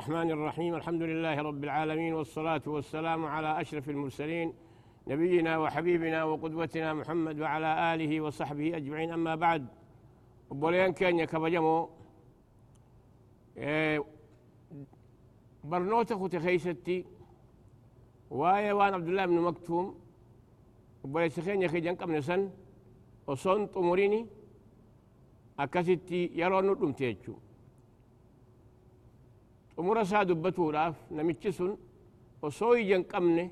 الرحمن الرحيم. الحمد لله رب العالمين والصلاة والسلام على أشرف المرسلين نبينا وحبيبنا وقدوتنا محمد وعلى آله وصحبه أجمعين. أما بعد بوليان كان يكبجمو إيه برنوتا كنت خيستي. وايا وان عبد الله بن مكتوم. بوليسخين يخي جنك من سن وصن طمريني أكستي يرون تيجو umura isaa dubbatuudhaaf namichi sun osoo ijjan qabne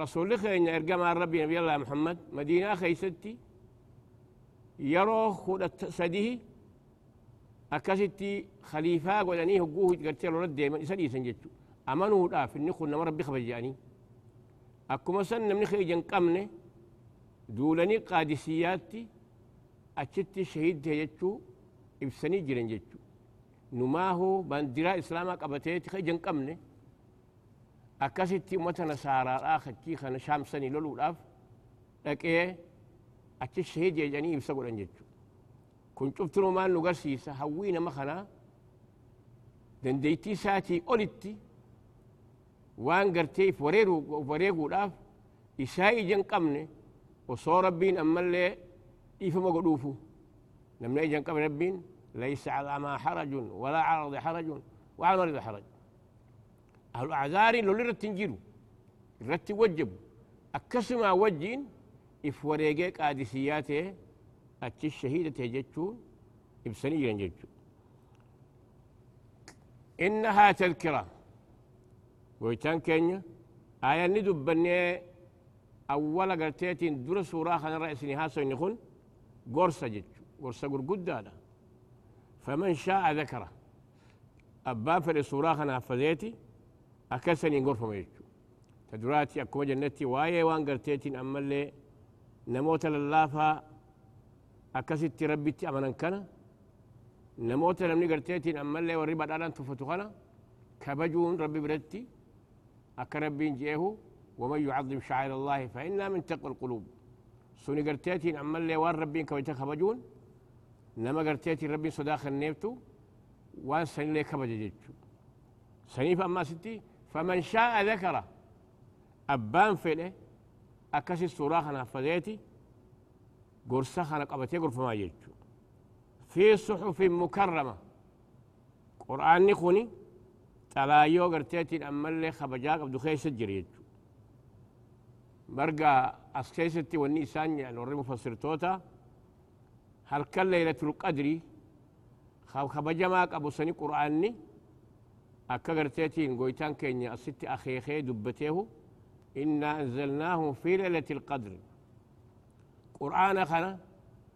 rasuulli keenya ergamaan rabbii nabi allah muhammad madiinaa keeysatti yeroo kudha sadihi akkasitti khaliifaa godhanii hogguu gartee lola deeman isa dhiisan jechu amanuudhaaf inni kun nama rabbi kabaja'anii akkuma san namni kee ijjan qabne duulanii qaadisiyaatti achitti shahiid ta'e jechuu ibsanii jiran jechuu numaahu bandiraa islaamaa qabateeti ka ijjan qabne akkasitti ummata nasaaraadhaa kachii kana shaamsanii loluudhaaf dhaqee achi shahiid jedhanii ibsa godhan jechu kun cuftinuu maal nu garsiisa hawwii nama kanaa dandeeytii isaatii olitti waan gartee if wareeguudhaaf isaa ijjan qabne osoo rabbiin ammallee dhiifama godhuufu namni ijjan qabne rabbiin ليس على ما حرج ولا على الأرض حرج وعلى المريض حرج. أهل الأعذار لو لرت تنجلو رت وجب أكسما وجين إفوريجيك آدسياته أتش الشهيدة تجتشون إبسني ينجتشون إنها تذكرة. ويتان كينيا آية ندب بني أول قرتيتين دور سورة خان رأس نهاسو نخون قرصة جتشو قرصة قرقودة فمن شاء ذكره. أبان في الصورة خنا فزيتي أكسني غرفة ما يجو تدراتي أكو جنتي واي وان قرتيتين أما اللي نموت للافا أكست ربيتي أمنا كنا. نموت لمني قرتيتين أما اللي وربا داران تفتو خنا. كبجون ربي برتي أكا ربي جيه ومن يعظم شعائر الله فإنها من تقوى القلوب. سوني قرتيتين أما اللي وان ربي كويتا كبجون. نما قرتيتي ربي صداخ النيفتو وان سن لي كبج جيتشو سنيف أما ستي فمن شاء ذكره أبان فله أكسي الصراخ نفذيتي قرصة خنا قبتي قرف ما جيتشو في صحف مكرمة. قرآن نخوني تلايو قرتيتي أما اللي خبجاك عبدو خيس جريتشو مرقى أسكيستي والنيسان يعني وري مفسر توتا. هل كان ليلة القدر. خبجما أبو سني قرآني. أكا قرتيتين قويتان كينيا الست أخيخي دبتيه إنا أنزلناه في ليلة القدر. قرآن خنا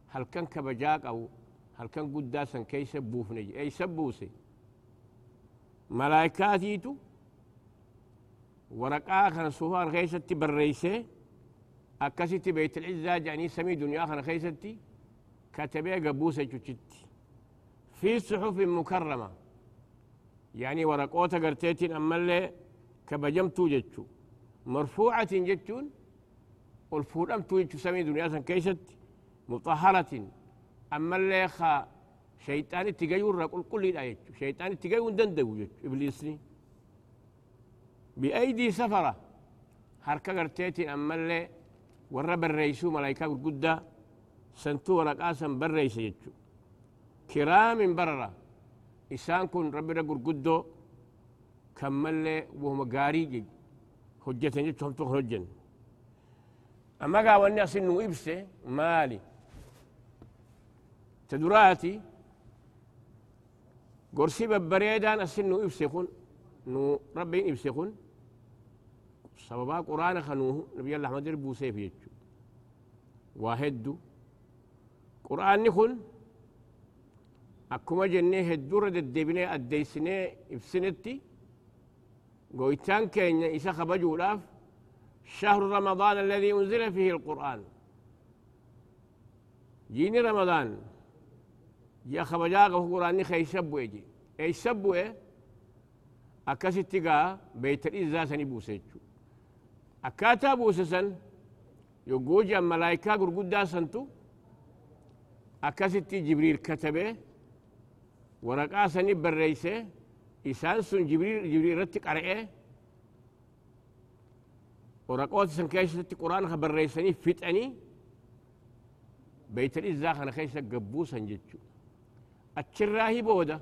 هل كان كبجاك أو هل كان قداسا كي سبوف نجي أي سبوسي. ملائكاتيتو ورقا خنا سوفان خيستي بريسي. أكسيتي بيت العزة جاني سمي دنيا خنا خيستي. كتبه قبوسة جوشت في صحف مكرمة. يعني ورقوتا قرتيتين أما اللي كبجمتو جتشو مرفوعة جتشون والفورمتو جتشو سمي دنيا كيست. مطهرة أما اللي خا شيطان تجيور رقل كل لا جتشو شيطان تجيور دندو جتشو إبليسني بأيدي سفرة. حركة قرتيتين أما اللي ورب الرئيسو ملايكا سنتو ورقاسا بريس يجو. كرام بررة إسان كن ربي رقل قدو كمل وهم قاري حجة جيتو هم تخرجن أما قاواني أسنو إبسة مالي. تدراتي قرسي ببريدان أسنو إبسة كن نو ربي إبسة كن سببا قرآن خنوه. نبي الله محمد ربو سيف يجو. واحدو قرآن كن أكما جنة هدورة الدبنة الديسنة إفسنتي قويتان كين إسا خبجو لاف شهر رمضان الذي أنزل فيه القرآن جيني رمضان يا خبجاق قرآن خي سبو يجي أي سبو إيه أكستيقا بيت الإزا سني بوسيتشو أكاتا بوسسن يقوجا ملايكا قرقودا سنتو أكست جبريل كتبه ورقا سني بريسه إسان سن جبريل جبريل رتك أرئه. ورقوت سن كيش قرآن خبر ريسني فتني بيت الإزاخ أنا خيش قبوسا جتشو أتشراهي بودا.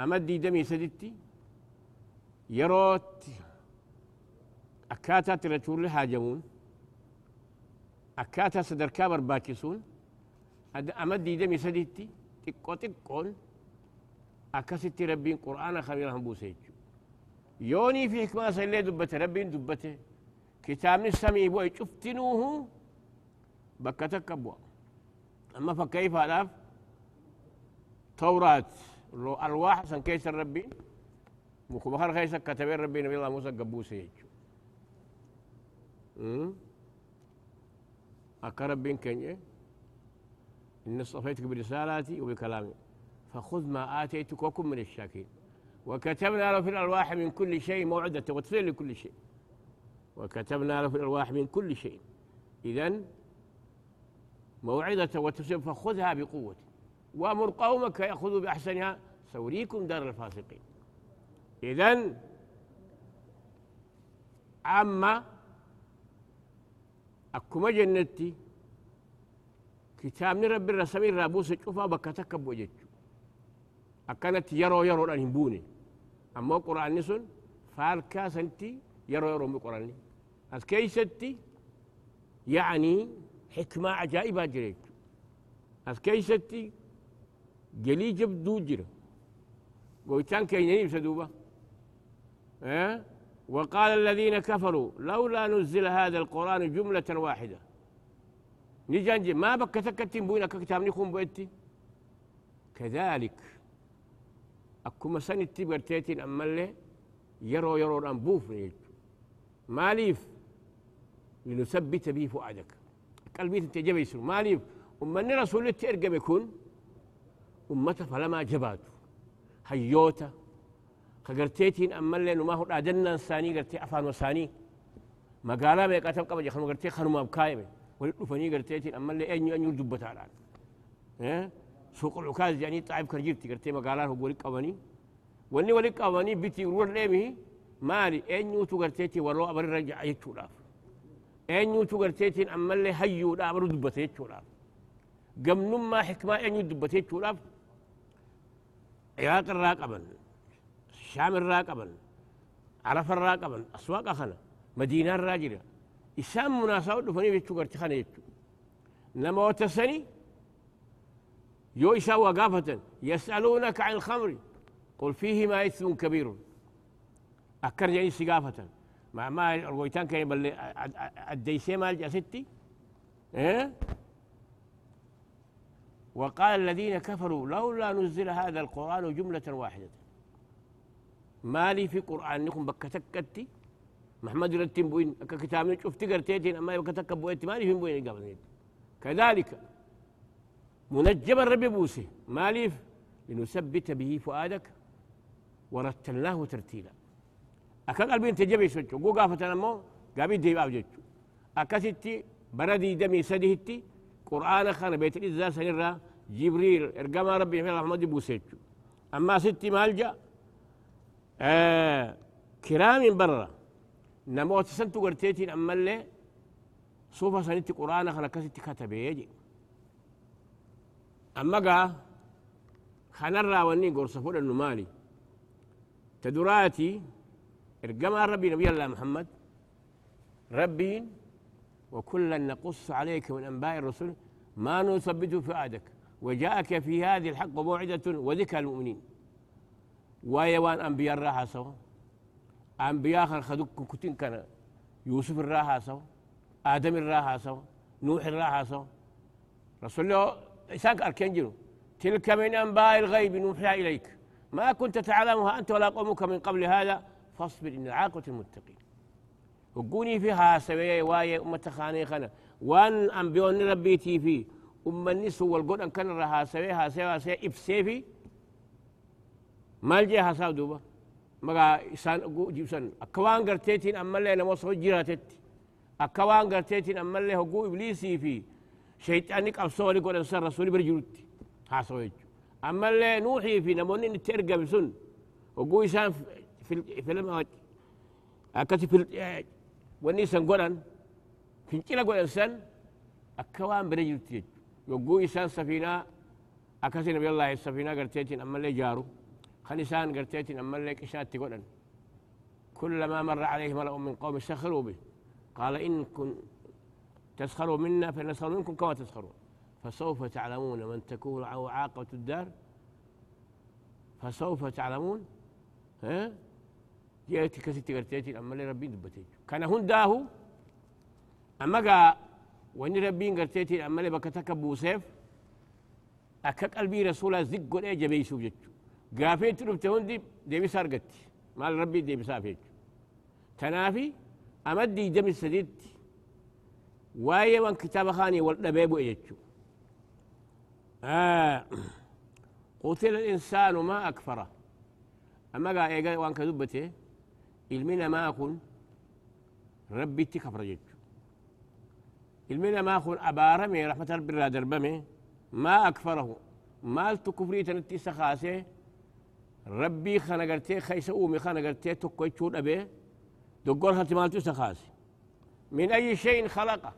أمدي دمي سدتي يروت. أكاتا ترتور هاجمون أكاتا صدركا برباكسون أمدي دمي سدتي تقو تقون أكاستي ربين قرآن خبيرهم بوسيجو. يوني في حكمة سلي دبته ربين دبته. كتاب السمي بوي شفتنوه بكتك أبوا أما فكيف هذا؟ توراة ألواح سن كيس الربي مخبخر خيس كتب ربي نبي الله موسى قبوسي أكا ربين كنجي إن اصطفيتك برسالاتي وبكلامي. فخذ ما آتيتك وكن من الشاكرين. وكتبنا له في الألواح من كل شيء موعدة وتفصيل لكل شيء. وكتبنا له في الألواح من كل شيء. إذا موعدة وتفصيل فخذها بقوة. وأمر قومك يأخذوا بأحسنها. سوريكم دار الفاسقين. إذا عما أكما جنتي كتاب رب الرسمين رابوس شوفا بكتك بوجد أكنت يرو يرو أن بوني. أما قرآن نسون فالكا سنتي يرو يرو بقرآن أس كيستي يعني حكمة عجائبة جريت أس كيستي جلي جبدو جرا قويتان كينيني بسدوبة أه؟ وقال الذين كفروا لولا نزل هذا القرآن جملة واحدة. نجانج ما بك تكتم بوينك كتاب نكون بويتي. كذلك أكما سنتي برتيتين أما اللي يرو يرو أنبوف ماليف لنثبت به فؤادك. قلبي تجيب يسر ماليف أمني رسول الترقم يكون أمته فلما جباتو. هيوتا كغرتيتين أما اللي نما هو أدنى ساني غرتي أفان وساني مقالا ما يقاتل قبل يخنو غرتي خنو مبكايم ولفني غرتيتين أما اللي أنيو دبتا الآن. ها سوق العكاز يعني طعب كرجيرتي قرتي مقالان هو ولك أواني وني ولك أواني بيتي ورور ليمه مالي أنيو تقرتيتي ورو أبر رجع يتشولاف أنيو تقرتيتي أما اللي هيو لا أبر دبتا يتشولاف قم ما حكمة أنيو دبتا يتشولاف عراق الراقبا الشام الراقبا عرف الراقبا أسواق خنا مدينة الراجلة. إسام مناسبة دفني بيتشو قرتي خنا يتشو نما وتسني يو يسوى قافة يسألونك عن الخمر قل فيهما إثم كبير أكر جاني سقافة مع ما الغويتان كان يبلي الديسي مال ستي إيه؟ وقال الذين كفروا لولا نزل هذا القرآن جملة واحدة ما لي في قرآنكم بكتكتي محمد رتين بوين كتاب شفت قرتيتين أما بكتك بوين ما لي في بوين كذلك منجما ربي بوسي ماليف لنثبت به فؤادك ورتلناه ترتيلا. أكا قلبي انت جبي سوچو قو قافة نمو قابي دي باب جوچو. أكا بردي دمي سدهتي قرآن خان بيت الإزاء سنرى جبريل إرقام ربي في محمد بوسيتشو أما ستي مالجا آه كرام برا. نموت سنتو قرتيتين أما اللي صوفا سنتي قرآن كستي كتبه يجي أما قا خنرى وني قرص فول النمالي تدراتي ارقما ربي نبي الله محمد. ربي وكلا نقص عليك من أنباء الرسل ما نثبت فؤادك. وجاءك في هذه الحق موعدة وذكر المؤمنين. ويوان أنبياء الراحة سوا. أنبياء خدوك كتين كان. يوسف الراحة سوا آدم الراحة سوا نوح الراحة سوا رسول الله إساك أركنجلو تلك من أنباء الغيب نوحي إليك. ما كنت تعلمها أنت ولا قومك من قبل هذا فاصبر إن العاقبة المتقين وقوني فيها سوية واي أمة خاني خنا وأن أنبيون ربيتي في أم النسو والقول أن كان رها سويها سويها سويها إفسيفي مال جيها ساودوبا مغا إسان جيبسان أكوان قرتيتين أما اللي نموصو جيراتت أكوان قرتيتين أما اللي هقو إبليسي في شيطانك أبصوري قول أنسان رسولي برجلوتي ها سويت أما اللي نوحي في نمونين ترقى بسن وقوي سان في في لما أكتي في وني سن قولن في كلا قولن سن أكوان برجل تيج يقوي سان سفينة أكتي نبي الله السفينة قرتيتين أما اللي جارو سان قرتيتين أما اللي كشات تقولن. كلما مر عليه ملأ من قوم سخروا به. قال إن كن تسخروا منا فنسخر منكم كما تسخرون. فسوف تعلمون من تكون عاقبة الدار؟ فسوف تعلمون؟ ها؟ جيتي كسيتي قرتيتي أما اللي ربي دبتي كان هون داهو؟ أما قا وإن ربي قرتيتي أما اللي بكتك بوسيف أكا قلبي رسولا زق قول إيه جبي سوف جتشو قافيت ربت هون دي بي سارقتي مال ربي دي بسافيت تنافي أمدي دمي سديد. واية وان كتاب خاني والنبيب يجتشو آه. قتل الإنسان ما أكفره. أما قال إيه وان كذبته المنا ما أكون ربي تكفر جتشو المنا ما أكون أبارمي رحمة ربي را دربمي ما أكفره. مال تكفري تنتي سخاسي ربي خانا قرتي خيس أومي خانا قرتي تكوي تشون أبي. دقور خاتي مالتو سخاسي. من أي شيء خلقه.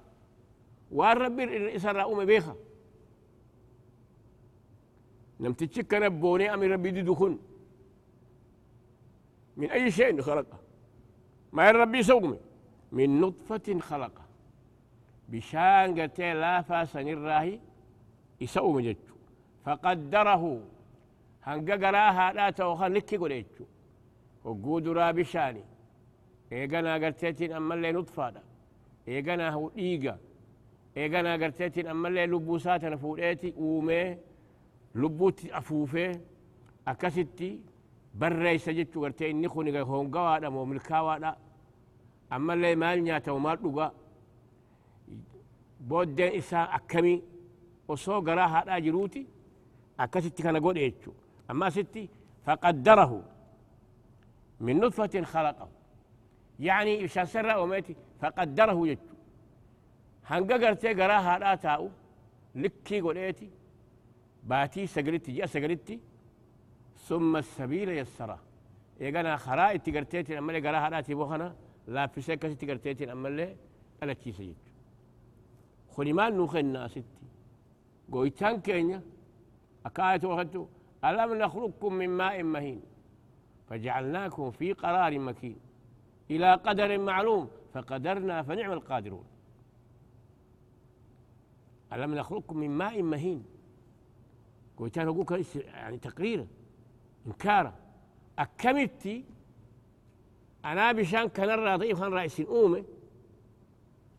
وان ربي إسر أومي بيخا نمتشك نبوني أمي ربي دي دخون من أي شيء خلقه. ما ربي سومي. من نطفة خلقه. بشان قتي لا فاسن الراهي. يسوم جتشو. فقدره. هنقا قراها لا توخا لكي قريتشو وقود را بشاني إيقنا قرتيتين أما اللي نطفة إيقنا هو إيقا إيقنا قرتيتين أما اللي لبوساتنا فوليتي أومي lubbuutti afuufee akkasitti barreessa jechuu gartee inni kun hongawaadha moo milkaawaadha ammallee maal nyaatamu maal dhuga booddeen isaa akkamii osoo garaa haadhaa jiruuti akkasitti kana godhe jechuu amma asitti faqaddarahu min nutfatin khalaqahu يعني إشان سر وميتي؟ فقدره يجو هنقا قرتي قراها لا تاو لكي قوليتي باتي سجلتي جاء سجلتي ثم السبيل يسره. يقنا خرائط تقرتيتي أما اللي قراها راتي بوخنا لا في سكة تقرتيتي أما اللي ألا تيسيج خلي مال نوخي الناس ستي. قويتان كينيا أكاية وخدتو. ألم نخلقكم من ماء مهين؟ فجعلناكم في قرار مكين. إلى قدر معلوم فقدرنا فنعم القادرون. ألم نخلقكم من ماء مهين؟ قلت أقول يعني تقريرا إنكارا. أكملتي أنا بشان كان الراضي خان رئيس أومي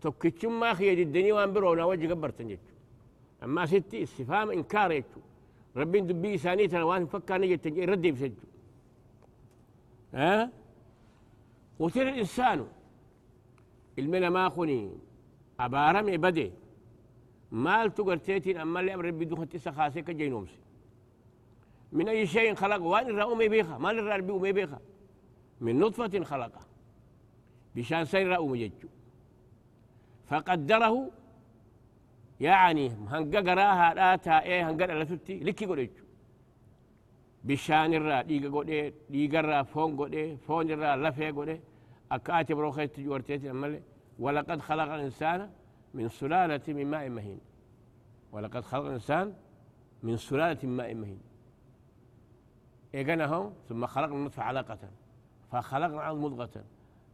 توكيتشم ما خي الدنيا وان برونا وجه قبرت جيتشو أما ستي استفهام إنكار يتشو ربي دبي ثانية وان فكر نجي تجي ردي بسجو ها؟ قتل الإنسان. المنا ما خني أبارمي بدي. مال تقرتيتين أما اللي أمر ربي دوخت سخاسي كجينومسي من أي شيء خلق؟ وان الرأو أمي بيخا مال الرأو ربي أمي بيخا من نطفة خلقه. بشان سير رأو مججو فقدره يعني هنقا لا تا إيه هنقا لفتي لكي قريتشو بشان الرا ديغا قولي ديغا الرا فون قولي فون الرا لفي قولي أكاتي بروخيت جورتيتي أمالي ولقد خلق الإنسان من سلالة من ماء مهين ولقد خلق الإنسان من سلالة من ماء مهين إيقناه ثم خلقنا النطفة علقة فخلقنا العظم مضغة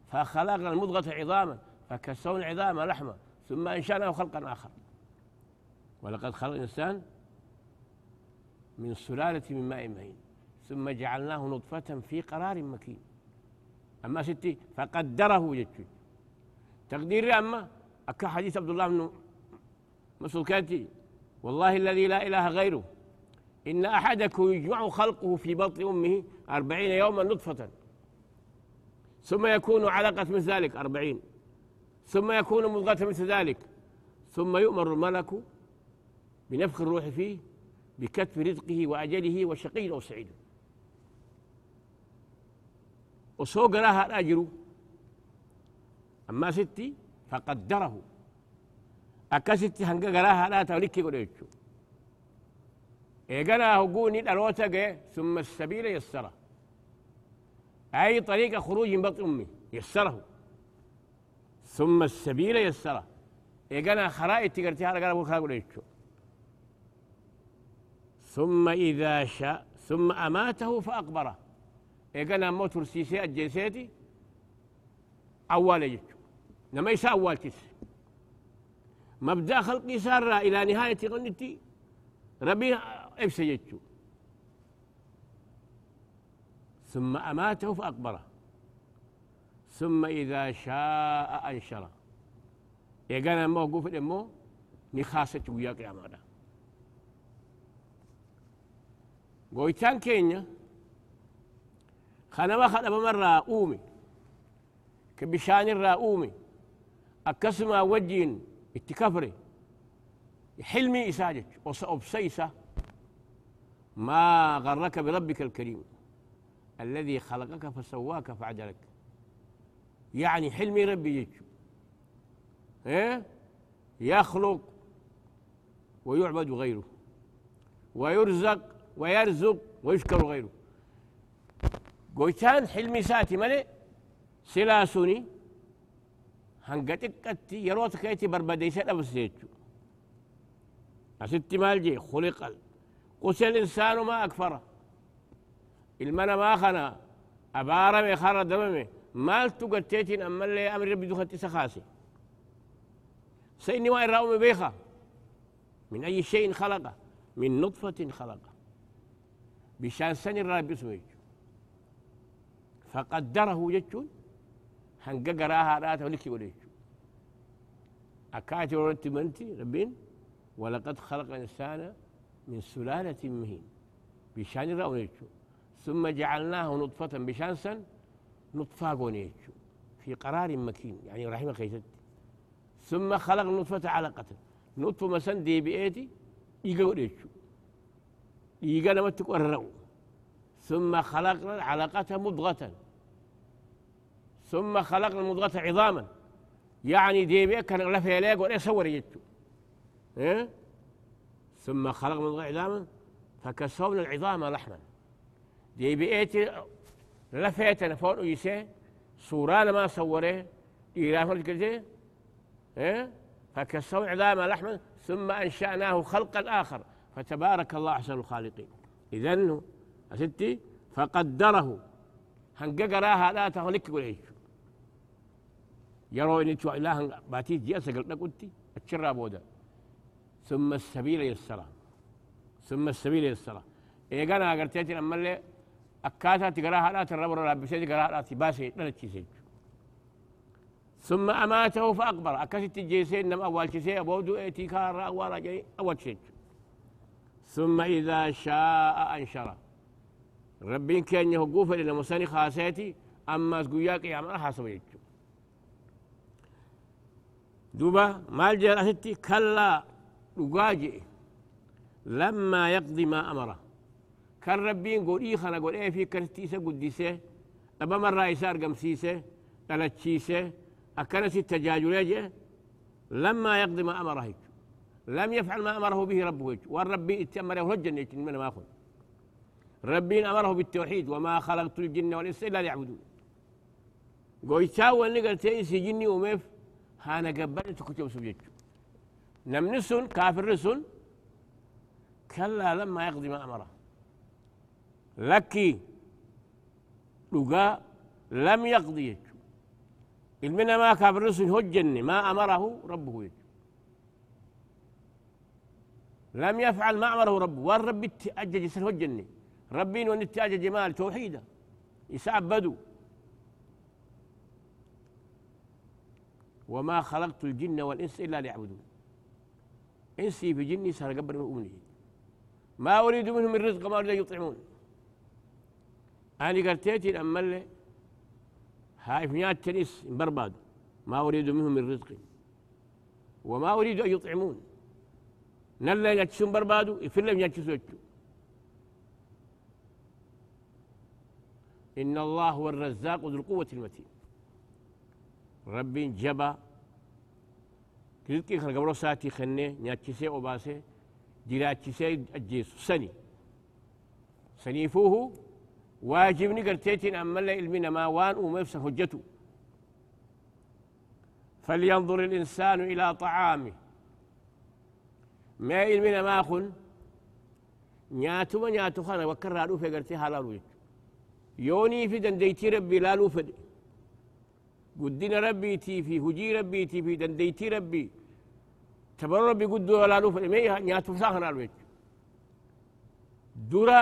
فخلقنا المضغة عظاما فكسونا العظام لحما ثم أنشأناه خلقا آخر ولقد خلق الإنسان من سلالة من ماء مهين ثم جعلناه نطفة في قرار مكين. أما ستي فقدره جتشي. تقدير أما؟ أكا حديث عبد الله بن مسعود كاتي والله الذي لا إله غيره إن أحدكم يجمع خلقه في بطن أمه أربعين يوما نطفة. ثم يكون علقة مثل ذلك أربعين. ثم يكون مضغة مثل ذلك. ثم يؤمر الملك بنفخ الروح فيه بكتف رزقه وأجله وشقي أو سعيد وسوق لها الأجر أما ستي فقدره. أكستي هنقا قراها لا توليكي قريتشو إيقنا هقوني الأروتا ثم السبيل يسره. أي طريق خروج من بطن أمي يسره. ثم السبيل يسره. إيقنا خرائط تقرتي هذا قال أبو ثم إذا شاء ثم أماته فأقبره. إيقنا موت رسيسي الجيسيتي أول يجو نما يسا أول تس مبدأ خلقي سار إلى نهاية غنتي ربي يجو ثم أماته فأقبره. ثم إذا شاء أنشره. إيقانا موقوف الإمو نخاسة وياك يا مانا قويتان كينيا خانا ما خانا بمرة أومي كبشان الرأومي أكسما وجين اتكفري حلمي إساجك وسأبسيسة ما غرك بربك الكريم الذي خلقك فسواك فعدلك يعني حلمي ربي إيه؟ يخلق ويعبد غيره ويرزق ويرزق ويشكر غيره. قويتان حلمي ساتي ملئ سلاسوني هنقتك يروت كيتي بربديسة أبس جيتشو أستي مالجي خلق قسى الإنسان ما أكفره. المنا ما خنا أبارا مي دممي مال تقتيتين أما اللي أمر ربي دخلت سخاسي. سيني راومي بيخا من أي شيء خلقه؟ من نطفة خلقه. بشان سن الرب اسمه فقدره جتشون هنقا قراها رات ولك وليك أكاتي ورنتي منتي ربين ولقد خلق الإنسان من سلالة مهين. بشان رأونيتشو ثم جعلناه نطفة بشانسا نطفة قونيتشو في قرار مكين يعني رحمة خيست ثم خلق النطفة علقة. نطفة مسن دي بيئتي يقوليتشو يقال ورقو ثم خلقنا العلقة مضغة. ثم خلقنا المضغة عظاما. يعني دي بيك كان لفه يلاق ولا يصور يجتو إيه؟ ثم خلق المضغة عظاما فكسونا العظام لحما. دي بيئتي لفيت فوق يسي. صوران ما صوره إيرافر كده إيه؟ فكسونا عظام لحما. ثم أنشأناه خلقا آخر. فتبارك الله أحسن الخالقين. إذن أستي فقدره. هنقراها لا تهلك وليش يروا إن تو إله باتي جي أسقل قلتي أتشرى بودا. ثم السبيل يسرى ثم السبيل يسرى إيه قال أقرتيتي لما اللي أكاتا تقراها لا تربر ولا بسيتي تقراها لا تباسي لا تشيسي ثم أماته فأقبر. أكاسي تجيسين نم أول شيء أبودو إيتي كار أول جاي أول شيء. ثم إذا شاء أنشره ربين كان يهقوف لنا مساني خاسيتي أما سقوياك يا مرحا سويت دوبا مال جرأتي كلا وقاجئ لما يقضي ما أمره كان ربين قول إيه خنا قول إيه في كرتيسة قديسة. أبا مرة إسار قمسيسة تلتشيسة أكنس التجاجل لما يقضي ما أمره. لم يفعل ما أمره به ربه والربي اتأمر له الجنة من ما أخذ. ربي أمره بالتوحيد وما خلقت الجن والإنس إلا ليعبدون. قويتا واني قلت إنسي جني وميف هانا قبلت كتب سبجت نمنسون كافر رسون كلا لما يقضي ما أمره. لكي لقى لم يقضي. المنا ما كافر رسول هجن ما أمره ربه. يجو. لم يفعل ما أمره ربه. والرب أجج يسر هجني ربين ونتاج جمال توحيدا يسعبدوا وما خلقت الجن والإنس إلا ليعبدون. إنسي في جني صار قبل أمني. ما أريد منهم من رزق ما أريد يطعمون. أنا قلتيتي أما اللي هاي في تنس ما أريد منهم من رزق وما أريد أن يطعمون. نلا يجتسون بربادو يفلم يجتسوا إن الله هو الرزاق ذو القوة المتين. ربي جبا. رزقي خلق برو ساتي خني نياتشيسي أوباسي جيراتشيسي أجيس سني. سنيفوه واجبني قرتيتين أما اللي علمنا ما وان ومفس حجته فلينظر الإنسان إلى طعامه. ما علمنا ما خن نياتو نياتو خانا وكرر روفي قرتي حلالو يوني في دنديتي ربي لا لوفد قدنا ربي تي في هجي ربي تي في دنديتي ربي. تبر ربي قد لا لوفد ما نياتو ساخنا الوجه درا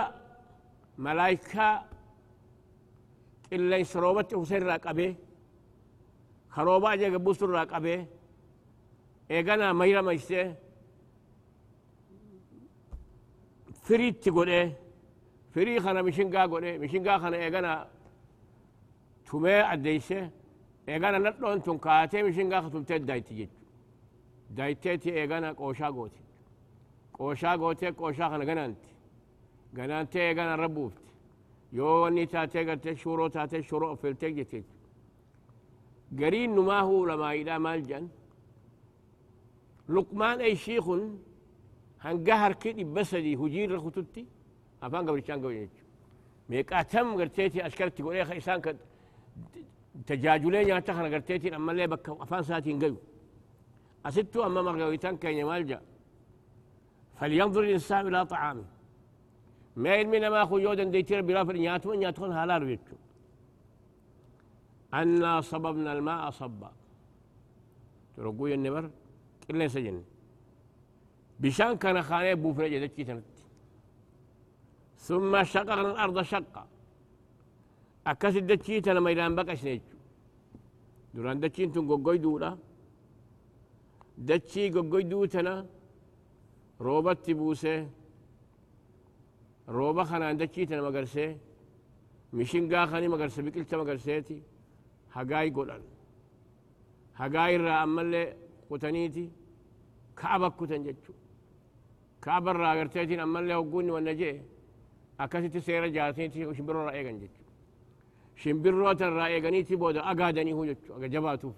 ملايكا إلا يسروبت حسين راقبه خروبا جا بوسر راقبه إيغانا ميرا ميسته فريت تقول فري خنا مشنقا قول مشنقا خنا إيغانا تومي أديسه إيغانا نطلون تنكاتي مشنقا ختمتي دايتي جيت دايتي إيغانا قوشا قوتي قوشا قوتي قوشا خنا غنانتي غنانتي إيغانا ربوفتي يو اني تاتي قلت شورو تاتي شورو في التجتي قرين ما هو لما إلى مالجن لقمان أي شيخ هنقهر كده بسدي هجير الخطوتي أفان قبل كان قبل يجو ميك أتم قرتيتي أشكرت تقول يا أخي إنسان كد تجاجلين يا تخنا قرتيتي أما اللي بك أفان ساتين قيو أستو أما مرقويتان كان يمالجا فلينظر الإنسان إلى طعامه ما علمنا ما خو يودن ديتير بلا فرنياتو نياتون هالار بيتو أنا صببنا الماء صبا ترقوي النمر إلا سجن بشان كان خاني دتشي تنت. ثم شققنا الأرض شقا. أكاسد دتشي تنا ميلان بقى شنيتو دوران دتشي انتون قوقوي دولا. دتشي قوقوي دوتنا. روبت بوسه روبا خنا دچيتنا مغرسه مشين غا خني مغرسه بكلتا مغرسيتي هغاي قولن هغاي را امله قتنيتي كعبة كتن جچو كعبة را غرتيتي امله وغوني ونجي اكاسيتي سيرا جاتيتي وشبرو را ايغن جچو شمبرو تن را ايغنيتي بودا اغادني هو اغا جباتو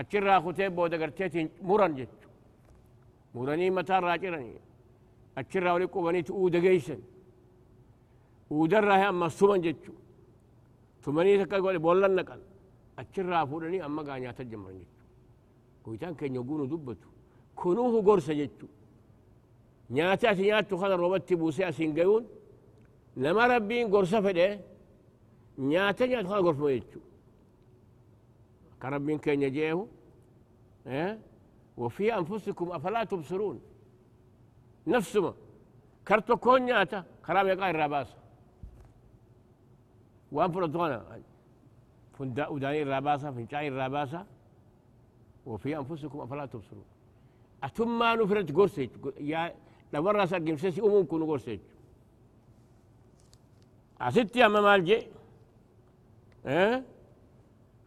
اچرا خوتي بودا غرتيتي مرن جچو مرني متى راجرني أكرا ولكو بنيت أودا جيسن أودا راه أما سومن جتشو ثمانية تكا قولي بولن نقل أكرا فورني أما قانيا تجمع جتشو كويتان كان يقولوا دبتو كنوه قرصة جتشو نياتا نياتو خذ روبتي بوسي أسين قيون. لما ربين قرصة فده نياتا نياتو خذ قرصة جتشو كربين كان يجيه آه وفي أنفسكم أفلا تبصرون. نفسما. كرتو كون نياتا خراب يقاي الراباس وان فرطونا فندا وداني الراباسة فنشاي الراباسة وفي أنفسكم أفلا تبصرون. أتم ما نفرت قرسيج يا لو راس الجيم سيسي أمم كون غوسيج عسيت يا ممالجي أه؟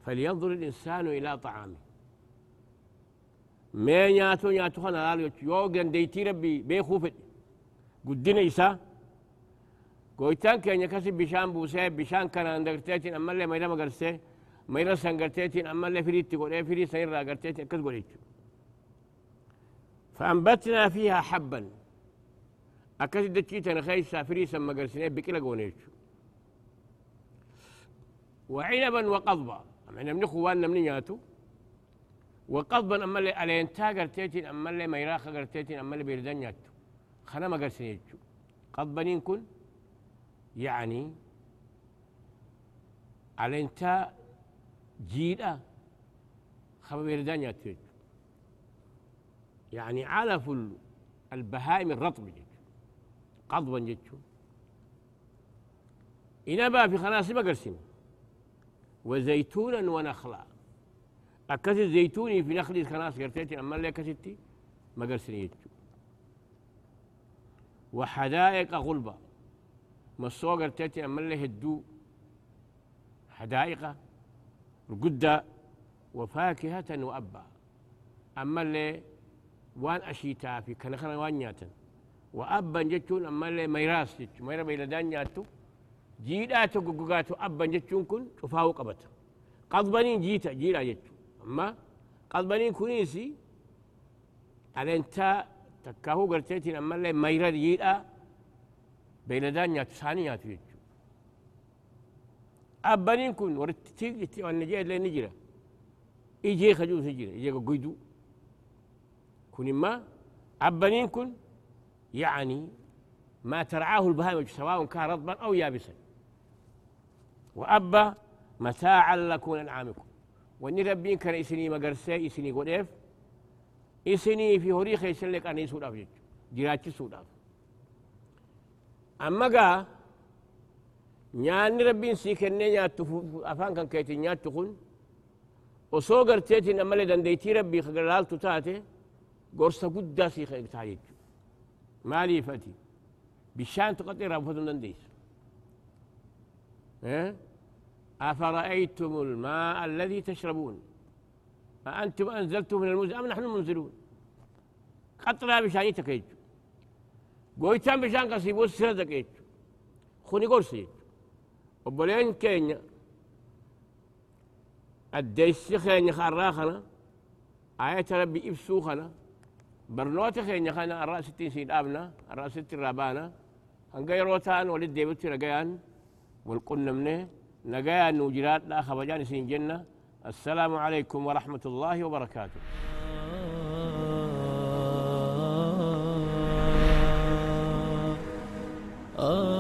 فلينظر الإنسان إلى طعامه مين ياتو ياتو خانا لالو يو غنديتي ربي بي خوفت قدنا إيسا قويتان كان يكسب بشان بوسي بشان كان اندغرتيتين أما اللي ميرا مغرسي ميرا سنغرتيتين أما اللي فريد تقول إيه فريد سنرى غرتيتين كذ قوليتو فأنبتنا فيها حباً أكاد دكيتنا خيسا فريسا مقرسنين بكلا قونيتشو وعنبا وقضبا. من نمنخو وأنا من ياتو. وقضبا أما اللي ألين تاقر تيتين أما اللي ميراخ تيتين أما اللي بيردن ياتو. خنا ما قرسن يجو قضبنين كن يعني ألين تا جيدا خما بيردن ياتو يعني علف البهائم الرطب قضبا جيجو إنبا في خناس ما قرسن وزيتونا ونخلا. أكاسي زيتوني في نخل خلاص قرتيتي أما اللي كستي ما قرسني يجو وحدائق غلبة. مصوا قرتيتي أما اللي هدو. حدائق القدة وفاكهة وأبا. أما اللي وان أشيتا في كنخنا وانياتا. وأبا جتون أما اللي ميراس جتو ميرا بيلدان نياتو جيداتو قققاتو أبا جتون كن تفاوق أبتا قضبنين جيتا جيلا جتو أما قلبنين كونيسي على انت تكاهو قرتيتين أما اللي ميرا isaanii nyaatu jechuudha abbaniin kun warri tiiqti wanni jee illee ni jira ijee kajuus ni jira ijee goggoyduu kun immaa abbaniin kun يعني ما ترعاه البهائم سواء كان رطبا أو يابسا. وابى متاعا لكم أنعامكم. وإني ربين كان اسني مقرسي اسني قديف. اسني في هريخ يسلك أني سوداف جراتي سوداف أما قا نعني ربين سيكني ياتو أفان كان كيتين ياتو خون. وصوغر تيتين امالي دان ديتي ربي خلال تتاتي قرصة قدا سيخ مالي فتي بشان تقطع رفض ديس إيه؟ أفرأيتم الماء الذي تشربون؟ أأنتم أنزلتم من المزن أم نحن المنزلون؟ قطرة بشاني تكيج قويتان بشان قصيبو سر دكيج خوني قرسي وبلين كينيا. الديس خينيا خراخنا آية ربي إبسوخنا برنوت خينيا خانا الرأس ستين سيد أبنا الرأس ستين رابانا هنقاي روتان ولد ديبت رقيان والقلنا منه نقيان وجرات لا خبجان سين جنة السلام عليكم ورحمة الله وبركاته آه